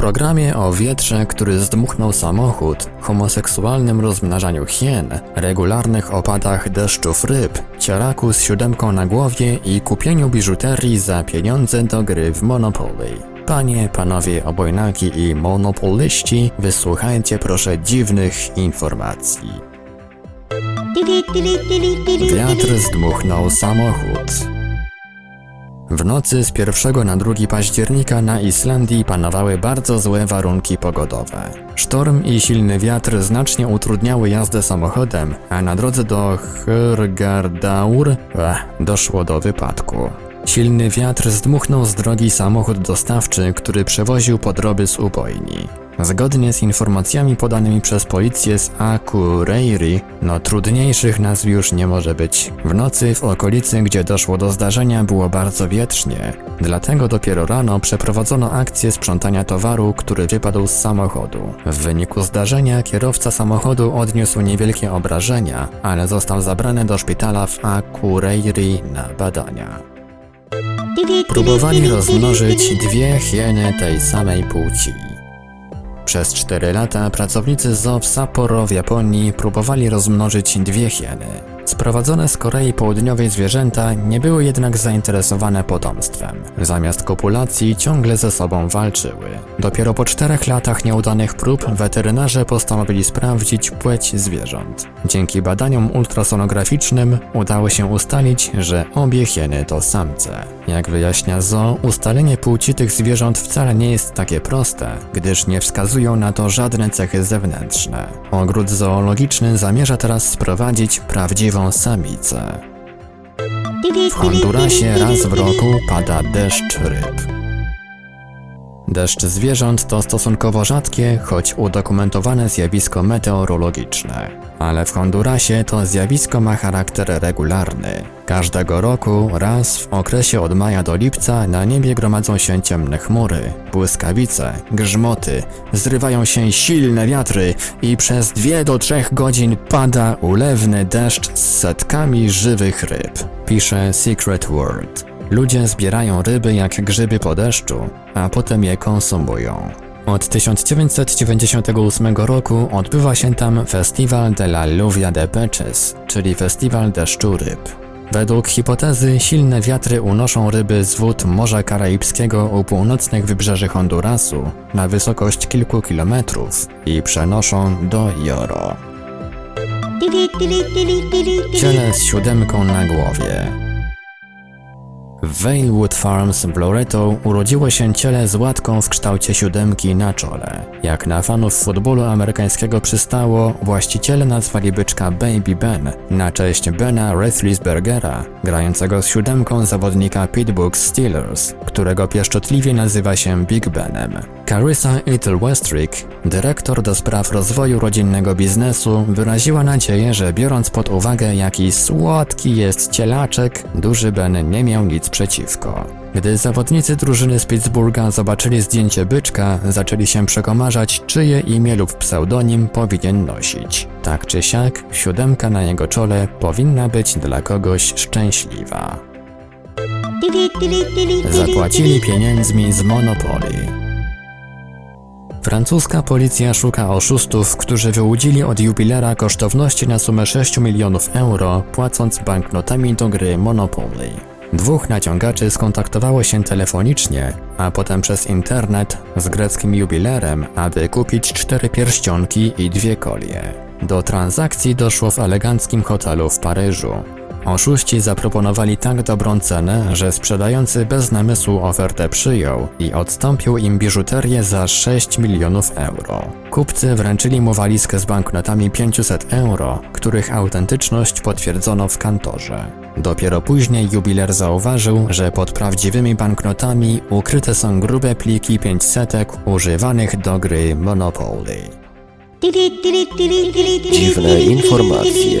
Programie o wietrze, który zdmuchnął samochód, homoseksualnym rozmnażaniu hien, regularnych opadach deszczów ryb, ciaraku z siódemką na głowie i kupieniu biżuterii za pieniądze do gry w Monopoly. Panie, panowie obojnaki i monopoliści, wysłuchajcie proszę dziwnych informacji. Wiatr zdmuchnął samochód. W nocy z 1 na 2 października na Islandii panowały bardzo złe warunki pogodowe. Sztorm i silny wiatr znacznie utrudniały jazdę samochodem, a na drodze do Hörgardaur eh, doszło do wypadku. Silny wiatr zdmuchnął z drogi samochód dostawczy, który przewoził podroby z ubojni. Zgodnie z informacjami podanymi przez policję z Akureyri, no trudniejszych nazw już nie może być. W nocy w okolicy, gdzie doszło do zdarzenia, było bardzo wietrznie. Dlatego dopiero rano przeprowadzono akcję sprzątania towaru, który wypadł z samochodu. W wyniku zdarzenia kierowca samochodu odniósł niewielkie obrażenia, ale został zabrany do szpitala w Akureyri na badania. Próbowali rozmnożyć dwie hieny tej samej płci. Przez 4 lata pracownicy zoo w Sapporo w Japonii próbowali rozmnożyć dwie hieny. Sprowadzone z Korei Południowej zwierzęta nie były jednak zainteresowane potomstwem. Zamiast kopulacji ciągle ze sobą walczyły. Dopiero po czterech latach nieudanych prób weterynarze postanowili sprawdzić płeć zwierząt. Dzięki badaniom ultrasonograficznym udało się ustalić, że obie hieny to samce. Jak wyjaśnia zoo, ustalenie płci tych zwierząt wcale nie jest takie proste, gdyż nie wskazują na to żadne cechy zewnętrzne. Ogród zoologiczny zamierza teraz sprowadzić prawdziwą samicę. W Hondurasie raz w roku pada deszcz ryb. Deszcz zwierząt to stosunkowo rzadkie, choć udokumentowane zjawisko meteorologiczne. Ale w Hondurasie to zjawisko ma charakter regularny. Każdego roku, raz w okresie od maja do lipca, na niebie gromadzą się ciemne chmury, błyskawice, grzmoty, zrywają się silne wiatry i przez dwie do trzech godzin pada ulewny deszcz z setkami żywych ryb, pisze Secret World. Ludzie zbierają ryby jak grzyby po deszczu, a potem je konsumują. Od 1998 roku odbywa się tam Festival de la Lluvia de Peces, czyli Festiwal deszczu ryb. Według hipotezy silne wiatry unoszą ryby z wód Morza Karaibskiego u północnych wybrzeży Hondurasu na wysokość kilku kilometrów i przenoszą do Joro. Ciele z siódemką na głowie. W Valewood Farms w Loreto urodziło się ciele z łatką w kształcie siódemki na czole. Jak na fanów futbolu amerykańskiego przystało, właściciele nazwali byczka Baby Ben na cześć Bena Roethlisbergera, grającego z siódemką zawodnika Pittsburgh Steelers, którego pieszczotliwie nazywa się Big Benem. Carissa Ethel Westrick, dyrektor do spraw rozwoju rodzinnego biznesu, wyraziła nadzieję, że biorąc pod uwagę jaki słodki jest cielaczek, duży Ben nie miał przeciwko. Gdy zawodnicy drużyny z Pittsburgha zobaczyli zdjęcie byczka, zaczęli się przekomarzać, czyje imię lub pseudonim powinien nosić. Tak czy siak, siódemka na jego czole powinna być dla kogoś szczęśliwa. Zapłacili pieniędzmi z Monopoly. Francuska policja szuka oszustów, którzy wyłudzili od jubilera kosztowności na sumę 6 milionów euro, płacąc banknotami do gry Monopoly. Dwóch naciągaczy skontaktowało się telefonicznie, a potem przez internet z greckim jubilerem, aby kupić cztery pierścionki i dwie kolie. Do transakcji doszło w eleganckim hotelu w Paryżu. Oszuści zaproponowali tak dobrą cenę, że sprzedający bez namysłu ofertę przyjął i odstąpił im biżuterię za 6 milionów euro. Kupcy wręczyli mu walizkę z banknotami 500 euro, których autentyczność potwierdzono w kantorze. Dopiero później jubiler zauważył, że pod prawdziwymi banknotami ukryte są grube pliki 500 używanych do gry Monopoly. Dziwne informacje.